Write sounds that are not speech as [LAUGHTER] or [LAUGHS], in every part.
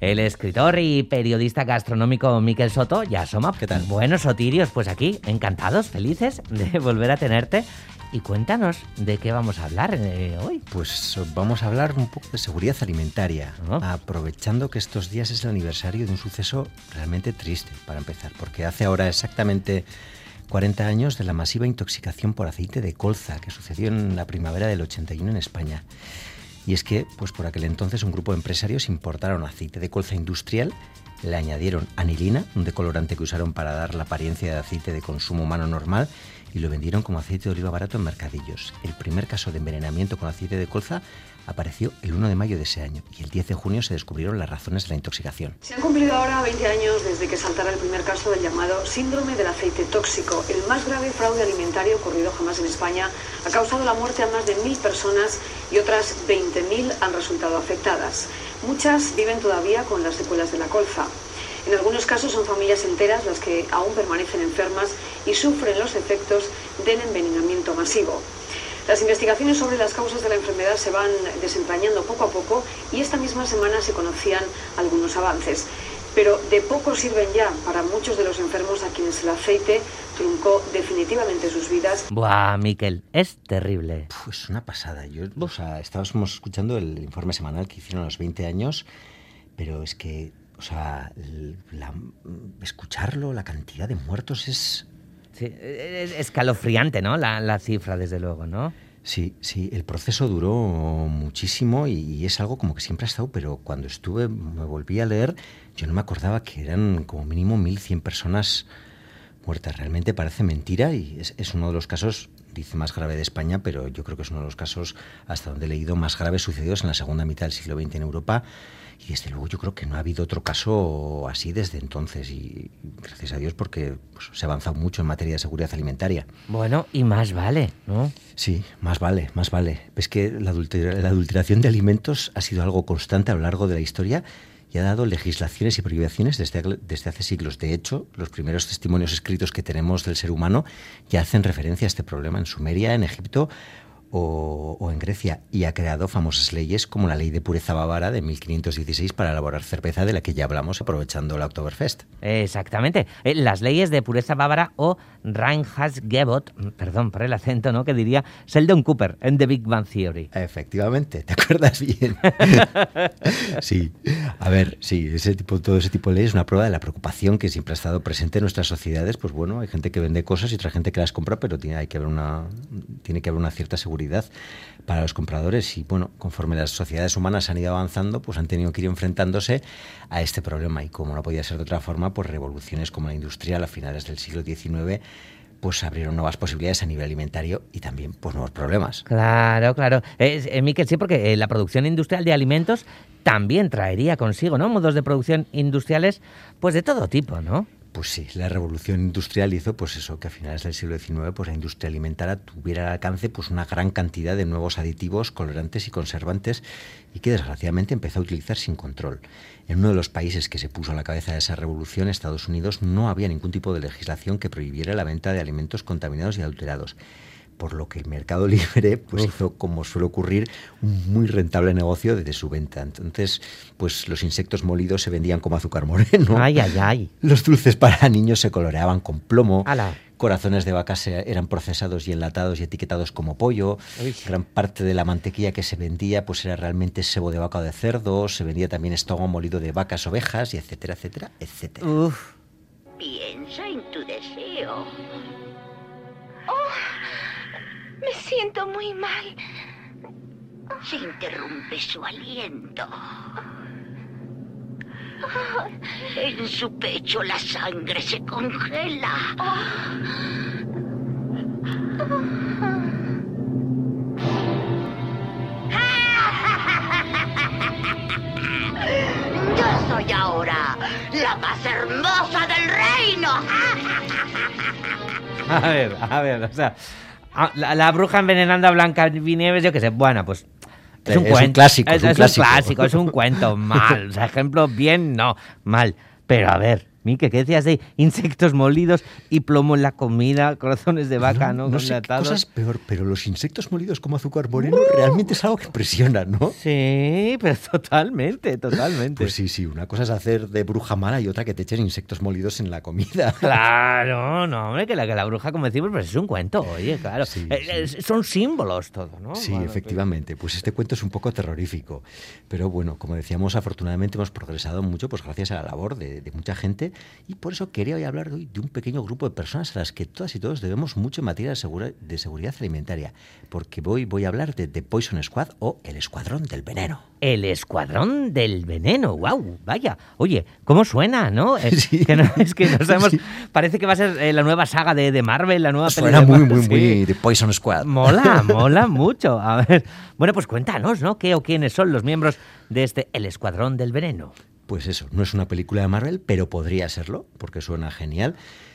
El escritor y periodista gastronómico Miquel Soto ya asoma. ¿Qué tal? Buenos Sotirios, pues aquí, encantados, felices de [LAUGHS] volver a tenerte. Y cuéntanos de qué vamos a hablar eh, hoy. Pues vamos a hablar un poco de seguridad alimentaria, Ah. aprovechando que estos días es el aniversario de un suceso realmente triste, para empezar, porque hace ahora exactamente 40 años de la masiva intoxicación por aceite de colza que sucedió en la primavera del 81 en España. Y es que, pues por aquel entonces, un grupo de empresarios importaron aceite de colza industrial, le añadieron anilina, un decolorante que usaron para dar la apariencia de aceite de consumo humano normal, y lo vendieron como aceite de oliva barato en mercadillos. El primer caso de envenenamiento con aceite de colza apareció el 1 de mayo de ese año y el 10 de junio se descubrieron las razones de la intoxicación. Se han cumplido ahora 20 años desde que saltara el primer caso del llamado síndrome del aceite tóxico, el más grave fraude alimentario ocurrido jamás en España. Ha causado la muerte a más de mil personas y otras 20.000 han resultado afectadas. Muchas viven todavía con las secuelas de la colza. En algunos casos son familias enteras las que aún permanecen enfermas y sufren los efectos del envenenamiento masivo. Las investigaciones sobre las causas de la enfermedad se van desentrañando poco a poco y esta misma semana se conocían algunos avances. Pero de poco sirven ya para muchos de los enfermos a quienes el aceite truncó definitivamente sus vidas. Buah, Miquel, es terrible. Puf, es una pasada. Yo, o sea, estábamos escuchando el informe semanal que hicieron a los 20 años, pero es que, o sea, la- escucharlo, la cantidad de muertos es... Sí, es escalofriante, ¿no? La, la cifra, desde luego, ¿no? Sí, sí, el proceso duró muchísimo y, es algo como que siempre ha estado, pero cuando estuve, me volví a leer, yo no me acordaba que eran como mínimo 1.100 personas muertas. Realmente parece mentira y es uno de los casos, dice más grave de España, pero yo creo que es uno de los casos, hasta donde he leído, más graves sucedidos en la segunda mitad del siglo XX en Europa. Y desde luego yo creo que no ha habido otro caso así desde entonces. Y gracias a Dios porque pues, se ha avanzado mucho en materia de seguridad alimentaria. Bueno, y más vale, ¿no? Sí, más vale, más vale. Es que la, adultera- la adulteración de alimentos ha sido algo constante a lo largo de la historia y ha dado legislaciones y prohibiciones desde, desde hace siglos. De hecho, los primeros testimonios escritos que tenemos del ser humano ya hacen referencia a este problema en Sumeria, en Egipto o, o en Grecia y ha creado famosas leyes como la ley de pureza bávara de 1516 para elaborar cerveza de la que ya hablamos aprovechando la Oktoberfest. Exactamente. Eh, Las leyes de pureza bávara o Reinheitsgebot, mm, perdón por el acento, ¿no? Que diría Sheldon Cooper en The Big Bang Theory. Efectivamente, ¿te acuerdas bien? [LAUGHS] sí, a ver, sí, ese tipo, todo ese tipo de leyes es una prueba de la preocupación que siempre ha estado presente en nuestras sociedades. Pues bueno, hay gente que vende cosas y otra gente que las compra, pero tiene, hay que haber una, tiene que haber una cierta seguridad para los compradores. Y bueno, conforme las sociedades humanas han ido avanzando, pues han tenido que ir enfrentándose a este problema. Y como no podía ser de otra forma, pues revoluciones como la industrial a finales del siglo XIX pues abrieron nuevas posibilidades a nivel alimentario y también pues nuevos problemas. Claro, claro. Eh, Miquel, sí, porque eh, la producción industrial de alimentos también traería consigo, ¿no? Modos de producción industriales, pues de todo tipo, ¿no? Pues sí, la revolución industrial hizo pues eso, que a finales del siglo XIX pues la industria alimentaria tuviera al alcance pues una gran cantidad de nuevos aditivos, colorantes y conservantes y que desgraciadamente empezó a utilizar sin control. En uno de los países que se puso a la cabeza de esa revolución, Estados Unidos, no había ningún tipo de legislación que prohibiera la venta de alimentos contaminados y adulterados por lo que el mercado [LAUGHS] libre pues Uf. hizo, como suele ocurrir, un muy rentable negocio desde su venta. Entonces, pues los insectos molidos se vendían como azúcar moreno. Ay, ay, ay. [LAUGHS] Los dulces para niños se coloreaban con plomo. Ala. Corazones de vacas se- eran procesados y enlatados y etiquetados como pollo. Uy. Gran parte de la mantequilla que se vendía pues era realmente sebo de vaca o de cerdo. Se vendía también estómago molido de vacas, ovejas, y etcétera, etcétera, etcétera. Uf. Piensa en tu deseo. Siento muy mal. Se interrumpe su aliento. En su pecho la sangre se congela. Yo soy ahora la más hermosa del reino. A ver, a ver, o sea, a- la, la bruja envenenando a Blanca Vinieves, yo qué sé, bueno, pues es un Es un cuento. clásico, es, es un clásico, es un cuento [LAUGHS] mal, o sea, ejemplo bien, no, mal. Pero a ver, Mique, ¿qué decías de insectos molidos y plomo en la comida, corazones de vaca, ¿no? No sé cosas peor, pero los insectos molidos como azúcar moreno realmente es algo que impresiona, ¿no? Sí, pero totalmente, totalmente. Pues sí, sí, una cosa es hacer de bruja mala y otra que te echen insectos molidos en la comida. [LAUGHS] Claro, no, hombre, que la, que la bruja, como decimos, pues es un cuento, oye, claro. Sí, Eh, sí. eh, son símbolos todo, ¿no? Sí, Bueno, efectivamente. Pues este cuento es un poco terrorífico. Pero bueno, como decíamos, afortunadamente hemos progresado mucho pues gracias a la labor de, de mucha gente y por eso quería hoy hablar hoy de un pequeño grupo de personas a las que todas y todos debemos mucho en materia de, segura- de seguridad alimentaria. Porque hoy voy a hablar de The Poison Squad o el Escuadrón del Veneno. El escuadrón del veneno, wow, vaya. Oye, ¿cómo suena, no? [LAUGHS] Eh, Sí. que no- es que no [LAUGHS] sabemos, Sí. parece que va a ser eh, la nueva saga de, de Marvel, la nueva peli Suena muy, muy, sí. muy The Poison Squad. Mola, [LAUGHS] mola mucho. A ver, bueno, pues cuéntanos, ¿no? ¿Qué o quiénes son los miembros de este El Escuadrón del Veneno? Pues eso, no es una película de Marvel, pero podría serlo, porque suena genial.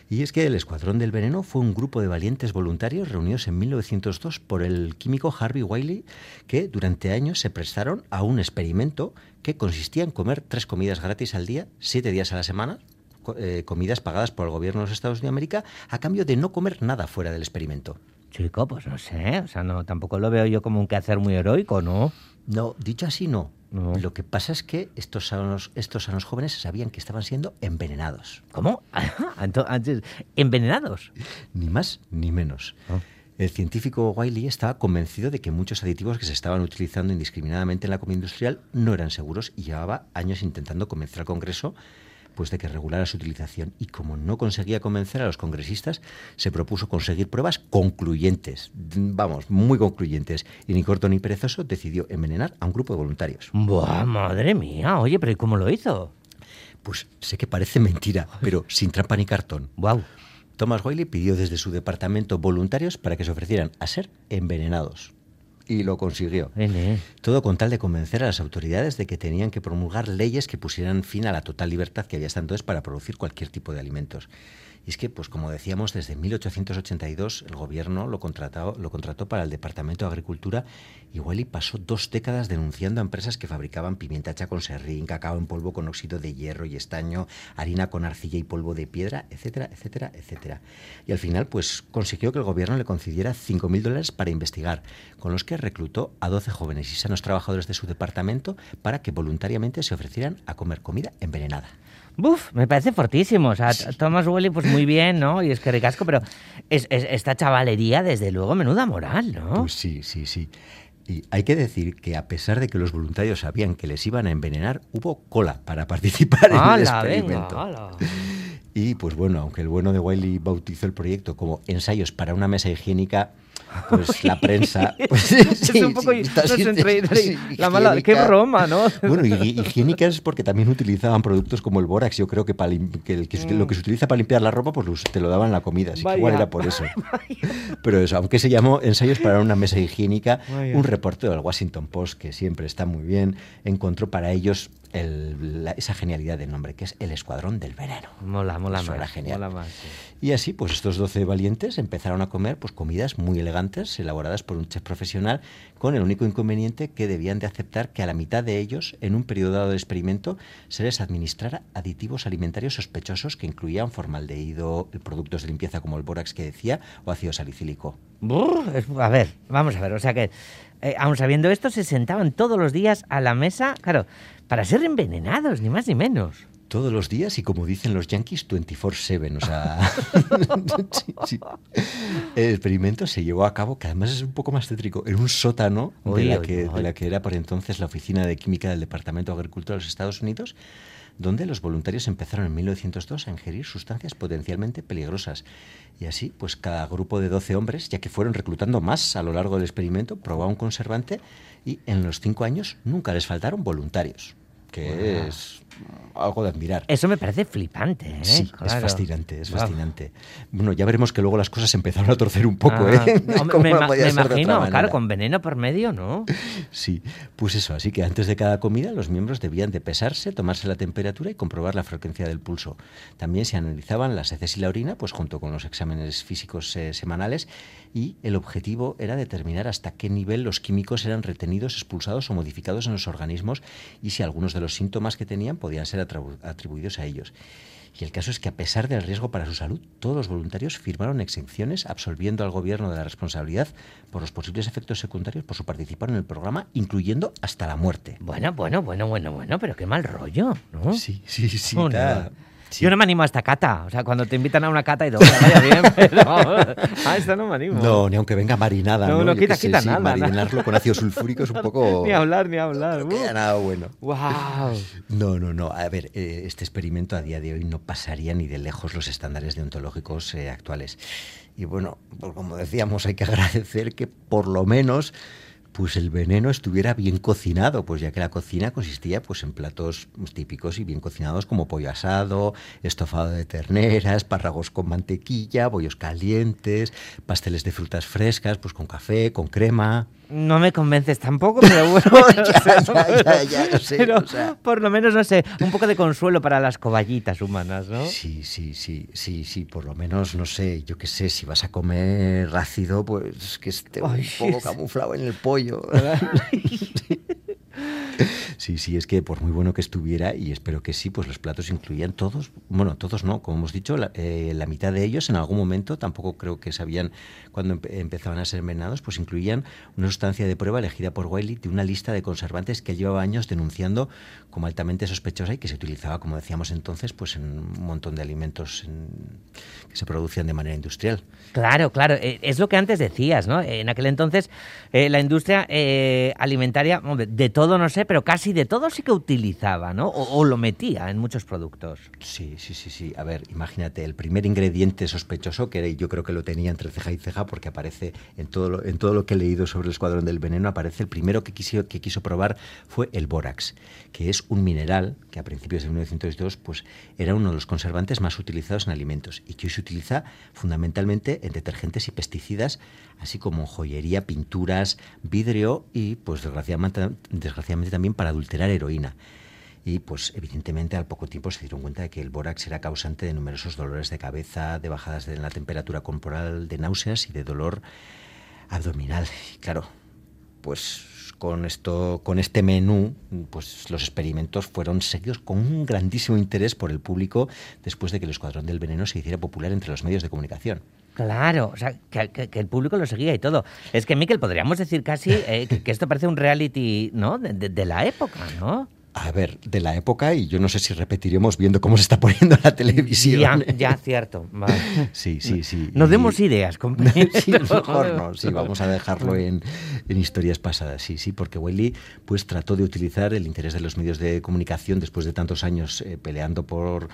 Y es que el Escuadrón del Veneno fue un grupo de valientes voluntarios reunidos en 1902 por el químico Harvey Wiley, que durante años se prestaron a un experimento que consistía en comer tres comidas gratis al día, siete días a la semana, eh, comidas pagadas por el gobierno de los Estados de América, a cambio de no comer nada fuera del experimento. Chico, pues no sé, o sea, no, tampoco lo veo yo como un quehacer muy heroico, ¿no? No, dicho así, no. No. Lo que pasa es que estos sanos, estos sanos jóvenes sabían que estaban siendo envenenados. ¿Cómo? [LAUGHS] Entonces, ¿envenenados? Ni más ni menos. Ah. El científico Wiley estaba convencido de que muchos aditivos que se estaban utilizando indiscriminadamente en la comida industrial no eran seguros y llevaba años intentando convencer al Congreso pues de que regulara su utilización y como no conseguía convencer a los congresistas se propuso conseguir pruebas concluyentes, vamos, muy concluyentes y ni corto ni perezoso decidió envenenar a un grupo de voluntarios. Buah, madre mía, oye, pero ¿y cómo lo hizo? Pues sé que parece mentira, pero sin trampa ni cartón. Wow. Thomas Wiley pidió desde su departamento voluntarios para que se ofrecieran a ser envenenados. Y lo consiguió. Todo con tal de convencer a las autoridades de que tenían que promulgar leyes que pusieran fin a la total libertad que había hasta entonces para producir cualquier tipo de alimentos. Y es que, pues como decíamos, desde 1882 el gobierno lo contrató, lo contrató para el Departamento de Agricultura y Wiley pasó dos décadas denunciando a empresas que fabricaban pimienta hecha con serrín, cacao en polvo con óxido de hierro y estaño, harina con arcilla y polvo de piedra, etcétera, etcétera, etcétera. Y al final, pues consiguió que el gobierno le concediera 5.000 dólares para investigar, con los que reclutó a 12 jóvenes y sanos trabajadores de su departamento para que voluntariamente se ofrecieran a comer comida envenenada. Buf, me parece fortísimo. O sea, Thomas Welly, pues muy bien, ¿no? Y es que ricasco, pero es, es- esta chavalería, desde luego, menuda moral, ¿no? Pues sí, sí, sí. Y hay que decir que a pesar de que los voluntarios sabían que les iban a envenenar, hubo cola para participar en el ¡Hala, venga, experimento. hala! Y pues bueno, aunque el bueno de Wiley bautizó el proyecto como ensayos para una mesa higiénica, pues la prensa. [LAUGHS] Pues, sí, es un poco. sí, está no sé, así, entre- sí, la mala, ¡Qué higiénica. broma, ¿no? Bueno, higiénicas porque también utilizaban productos como el bórax. Yo creo que, para que, que- que lo que se utiliza para limpiar la ropa, pues te lo daban en la comida. Así que igual Vaya. era por eso. [LAUGHS] Pero eso, aunque se llamó Ensayos para una mesa higiénica, Vaya. un reportero del Washington Post, que siempre está muy bien, encontró para ellos el- la- esa genialidad del nombre, que es el Escuadrón del Veneno. Mola, mola Eso más. era genial. Mola más. Y así, pues estos 12 valientes empezaron a comer pues, comidas muy elegantes, elaboradas por un chef profesional, con el único inconveniente que debían de aceptar que a la mitad de ellos, en un periodo dado de experimento, se les administrara aditivos alimentarios sospechosos que incluían formaldehído, productos de limpieza como el bórax que decía, o ácido salicílico. A ver, vamos a ver. O sea que, eh, sabiendo esto, se sentaban todos los días a la mesa, claro, para ser envenenados, ni más ni menos. Todos los días y como dicen los yankees, 24/7, o sea... [LAUGHS] [LAUGHS] sí, sí. El experimento se llevó a cabo, que además es un poco más tétrico, en un sótano de, la que, de la que era por entonces la Oficina de Química del Departamento de Agricultura de los Estados Unidos, donde los voluntarios empezaron en 1902 a ingerir sustancias potencialmente peligrosas. Y así, pues cada grupo de 12 hombres, ya que fueron reclutando más a lo largo del experimento, probaba un conservante y en los cinco años nunca les faltaron voluntarios, que es algo de admirar. Eso me parece flipante, ¿eh? Sí, es Claro. fascinante, es Wow. fascinante. Bueno, ya veremos que luego las cosas empezaron a torcer un poco, Ah, ¿eh? [LAUGHS] no, me, no imagino, claro, con veneno por medio, ¿no? Sí, pues eso, así que antes de cada comida los miembros debían de pesarse, tomarse la temperatura y comprobar la frecuencia del pulso. También se analizaban las heces y la orina, pues junto con los exámenes físicos eh, semanales, y el objetivo era determinar hasta qué nivel los químicos eran retenidos, expulsados o modificados en los organismos y si algunos de los síntomas que tenían podían ser atribuidos a ellos. Y el caso es que a pesar del riesgo para su salud, todos los voluntarios firmaron exenciones absolviendo al gobierno de la responsabilidad por los posibles efectos secundarios por su participación en el programa, incluyendo hasta la muerte. Bueno, bueno, bueno, bueno, bueno, pero qué mal rollo, ¿no? Sí, sí, sí. Yo no me animo a esta cata. O sea, cuando te invitan a una cata y todo, vaya bien, [LAUGHS] pero [LAUGHS] a esta no me animo. No, ni aunque venga marinada. No, no, no quita, quita nada. Marinarlo con ácido [LAUGHS] sulfúrico es un poco... ni hablar, ni hablar. No queda nada bueno. Wow. No, no, no. A ver, eh, este experimento a día de hoy no pasaría ni de lejos los estándares deontológicos eh, actuales. Y bueno, pues como decíamos, hay que agradecer que por lo menos pues el veneno estuviera bien cocinado, pues ya que la cocina consistía pues en platos típicos y bien cocinados como pollo asado, estofado de ternera, espárragos con mantequilla, bollos calientes, pasteles de frutas frescas, pues con café, con crema. No me convences tampoco, pero bueno. por lo menos, no sé, un poco de consuelo para las coballitas humanas, ¿no? Sí, sí, sí, sí, sí, por lo menos, no sé, yo qué sé, si vas a comer ácido, pues que esté un poco camuflado en el pollo. [LAUGHS] [LAUGHS] Sí, sí, es que por muy bueno que estuviera, y espero que sí, pues los platos incluían todos, bueno, todos no, como hemos dicho, la, eh, la mitad de ellos en algún momento, tampoco creo que sabían cuando empe empezaban a ser envenenados, pues incluían una sustancia de prueba elegida por Wiley de una lista de conservantes que él llevaba años denunciando como altamente sospechosa y que se utilizaba, como decíamos entonces, pues en un montón de alimentos en, que se producían de manera industrial. Claro, claro, eh, es lo que antes decías, ¿no? En aquel entonces eh, la industria eh, alimentaria, de todo no sé, pero casi de todo sí que utilizaba, ¿no? O, lo metía en muchos productos. Sí, sí, sí, sí. A ver, imagínate, el primer ingrediente sospechoso, que yo creo que lo tenía entre ceja y ceja, porque aparece en todo lo, en todo lo que he leído sobre el escuadrón del veneno, aparece el primero que quiso, que quiso probar fue el bórax, que es un mineral que a principios de 1902 pues, era uno de los conservantes más utilizados en alimentos y que hoy se utiliza fundamentalmente en detergentes y pesticidas, así como en joyería, pinturas, vidrio y, pues desgraciadamente, desgraciadamente también para adulterar heroína. Y pues evidentemente al poco tiempo se dieron cuenta de que el bórax era causante de numerosos dolores de cabeza, de bajadas de la temperatura corporal, de náuseas y de dolor abdominal. Y claro, pues con esto, con este menú, pues los experimentos fueron seguidos con un grandísimo interés por el público después de que el Escuadrón del Veneno se hiciera popular entre los medios de comunicación. Claro, o sea, que, que, que, el público lo seguía y todo. Es que, Miquel, podríamos decir casi eh, que, que, esto parece un reality, ¿no? De, de, de la época, ¿no? A ver, de la época, y yo no sé si repetiremos viendo cómo se está poniendo la televisión. Ya, ya cierto. Vale. Sí, sí, sí. Nos y... demos ideas, compañero. [LAUGHS] sí, mejor no, sí, vamos a dejarlo en, en, historias pasadas, sí, sí, porque Wiley pues trató de utilizar el interés de los medios de comunicación después de tantos años eh, peleando por,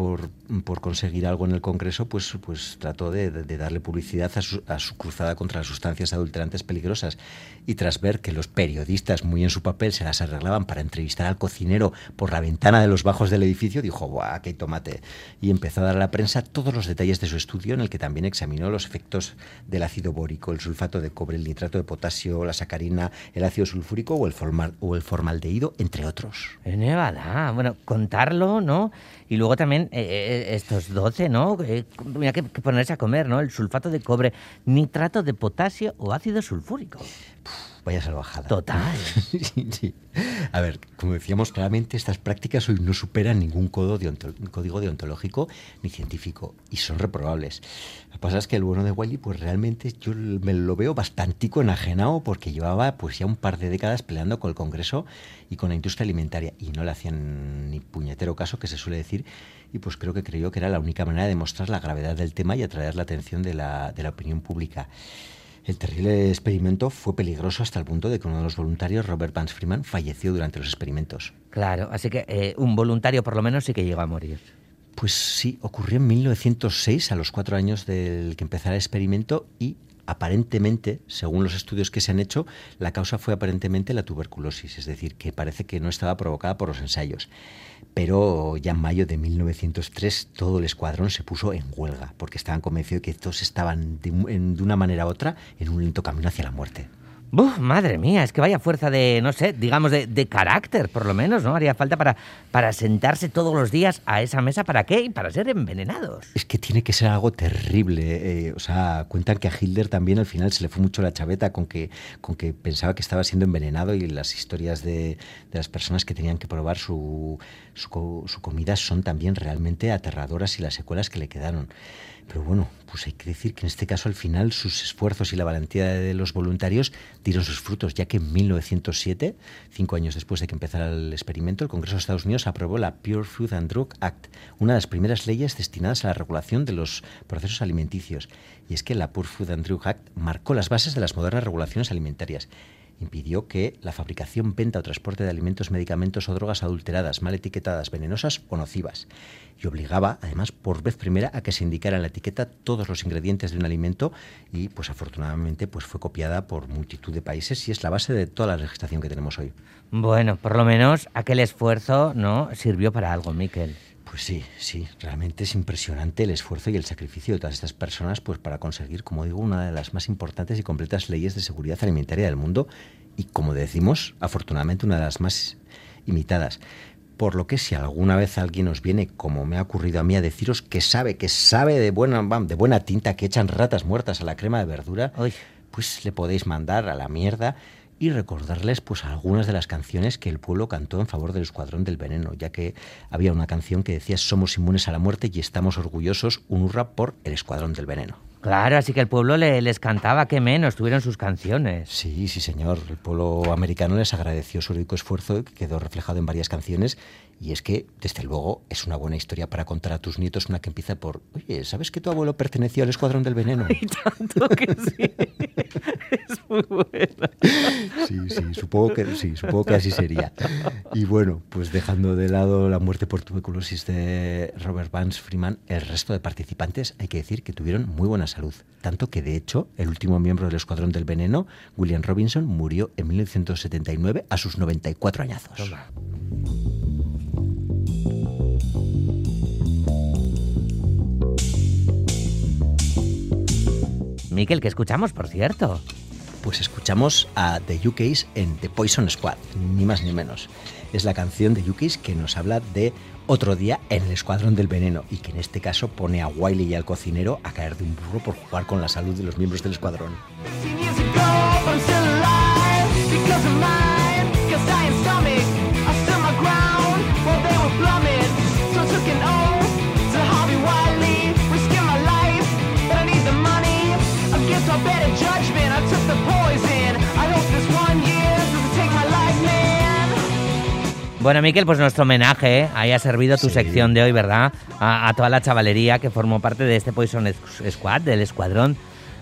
por, por, conseguir algo en el Congreso, pues, pues trató de, de, darle publicidad a su, a su, cruzada contra las sustancias adulterantes peligrosas. Y tras ver que los periodistas, muy en su papel, se las arreglaban para entrevistar al cocinero por la ventana de los bajos del edificio, dijo, ¡guau, qué tomate! Y empezó a dar a la prensa todos los detalles de su estudio, en el que también examinó los efectos del ácido bórico, el sulfato de cobre, el nitrato de potasio, la sacarina, el ácido sulfúrico o el, formal, o el formaldehído, entre otros. Es nevada. Bueno, contarlo, ¿no? Y luego también eh, estos 12, ¿no? Eh, mira que, ponerse a comer, ¿no? El sulfato de cobre, nitrato de potasio o ácido sulfúrico. Vaya salvajada. Total. [LAUGHS] sí, sí. A ver, como decíamos claramente, estas prácticas hoy no superan ningún deonto código deontológico ni científico y son reprobables. Lo que pasa es que el bueno de Wiley, pues realmente yo me lo veo bastantico enajenado porque llevaba pues ya un par de décadas peleando con el Congreso y con la industria alimentaria y no le hacían ni puñetero caso, que se suele decir, y pues creo que creyó que era la única manera de mostrar la gravedad del tema y atraer la atención de la, de la opinión pública. El terrible experimento fue peligroso hasta el punto de que uno de los voluntarios, Robert Vance Freeman, falleció durante los experimentos. Claro, así que eh, un voluntario por lo menos sí que llegó a morir. Pues sí, ocurrió en 1906, a los cuatro años del que empezara el experimento, y aparentemente, según los estudios que se han hecho, la causa fue aparentemente la tuberculosis, es decir, que parece que no estaba provocada por los ensayos. Pero ya en mayo de 1903 todo el escuadrón se puso en huelga, porque estaban convencidos de que todos estaban de, de una manera u otra en un lento camino hacia la muerte. Buf, madre mía, es que vaya fuerza de, no sé, digamos de, de carácter, por lo menos, ¿no? Haría falta para, para sentarse todos los días a esa mesa, ¿para qué? Y para ser envenenados. Es que tiene que ser algo terrible. eh, o sea, cuentan que a Hitler también al final se le fue mucho la chaveta con que, con que pensaba que estaba siendo envenenado y las historias de, de las personas que tenían que probar su, su, su comida son también realmente aterradoras y las secuelas que le quedaron. Pero bueno, pues hay que decir que en este caso al final sus esfuerzos y la valentía de los voluntarios dieron sus frutos, ya que en 1907, cinco años después de que empezara el experimento, el Congreso de Estados Unidos aprobó la Pure Food and Drug Act, una de las primeras leyes destinadas a la regulación de los procesos alimenticios. Y es que la Pure Food and Drug Act marcó las bases de las modernas regulaciones alimentarias impidió que la fabricación, venta o transporte de alimentos, medicamentos o drogas adulteradas, mal etiquetadas, venenosas o nocivas. Y obligaba, además, por vez primera, a que se indicara en la etiqueta todos los ingredientes de un alimento y, pues afortunadamente, pues fue copiada por multitud de países y es la base de toda la legislación que tenemos hoy. Bueno, por lo menos aquel esfuerzo, ¿no? Sirvió para algo, Miquel. Pues sí, sí, realmente es impresionante el esfuerzo y el sacrificio de todas estas personas pues para conseguir, como digo, una de las más importantes y completas leyes de seguridad alimentaria del mundo y, como decimos, afortunadamente una de las más imitadas. Por lo que si alguna vez alguien os viene, como me ha ocurrido a mí, a deciros que sabe, que sabe de buena, de buena tinta que echan ratas muertas a la crema de verdura, pues le podéis mandar a la mierda y recordarles pues algunas de las canciones que el pueblo cantó en favor del Escuadrón del Veneno, ya que había una canción que decía somos inmunes a la muerte y estamos orgullosos, un hurra por el Escuadrón del Veneno. Claro, así que el pueblo le- les cantaba, qué menos, tuvieron sus canciones. Sí, sí, señor. El pueblo americano les agradeció su heroico esfuerzo que quedó reflejado en varias canciones. Y es que, desde luego, es una buena historia para contar a tus nietos una que empieza por, oye, ¿sabes que tu abuelo perteneció al Escuadrón del Veneno? [LAUGHS] Tanto que sí. [LAUGHS] es muy buena. Sí, sí, supongo que sí, supongo que así sería. Y bueno, pues dejando de lado la muerte por tuberculosis de Robert Vance Freeman, el resto de participantes hay que decir que tuvieron muy buena salud. Tanto que de hecho, el último miembro del Escuadrón del Veneno, William Robinson, murió en 1979 a sus 94 añazos. Miquel, ¿qué escuchamos, por cierto? Pues escuchamos a The UK's en The Poison Squad, ni más ni menos. Es la canción de UK's que nos habla de otro día en el Escuadrón del Veneno y que en este caso pone a Wiley y al cocinero a caer de un burro por jugar con la salud de los miembros del escuadrón. Bueno, Miquel, pues nuestro homenaje ¿eh? ahí ha servido tu Sí. sección de hoy, ¿verdad? A, a toda la chavalería que formó parte de este Poison Squ- Squad, del escuadrón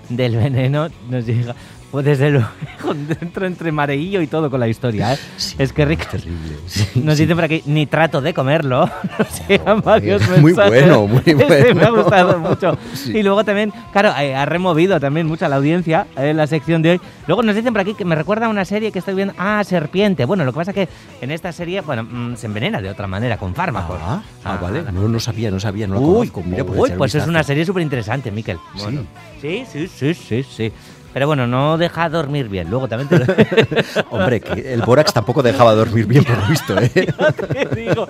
del veneno. Nos llega, pues desde luego, [LAUGHS] dentro entre mareillo y todo con la historia, ¿eh? Sí, es que rico. Terrible. sí, Nos sí. dicen por aquí, ni trato de comerlo. [LAUGHS] Varios muy bueno, muy [LAUGHS] Este me ha bueno. gustado mucho. Y luego también, claro, eh, ha removido también mucho a la audiencia en la sección de hoy. Luego nos dicen por aquí que me recuerda a una serie que estoy viendo. Ah, Serpiente. Bueno, lo que pasa es que en esta serie, bueno, mm, se envenena de otra manera, con fármacos. Ah, ah, Ah, vale. No, no sabía, no sabía, no lo Uy, conozco. Mira, uy, pues es una serie súper interesante, Miquel. Sí. Sí, sí, sí, sí, sí. Pero bueno, no deja dormir bien. Luego también te lo [LAUGHS] Hombre, que el Borax tampoco dejaba dormir bien por lo visto, ¿eh? [LAUGHS] te digo.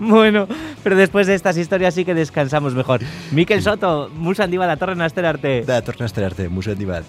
Bueno, pero después de estas historias sí que descansamos mejor. Miquel Soto, Musa Andiba, la Torre Naster Arte. Da, torna a estrenarte, Museo Andibat.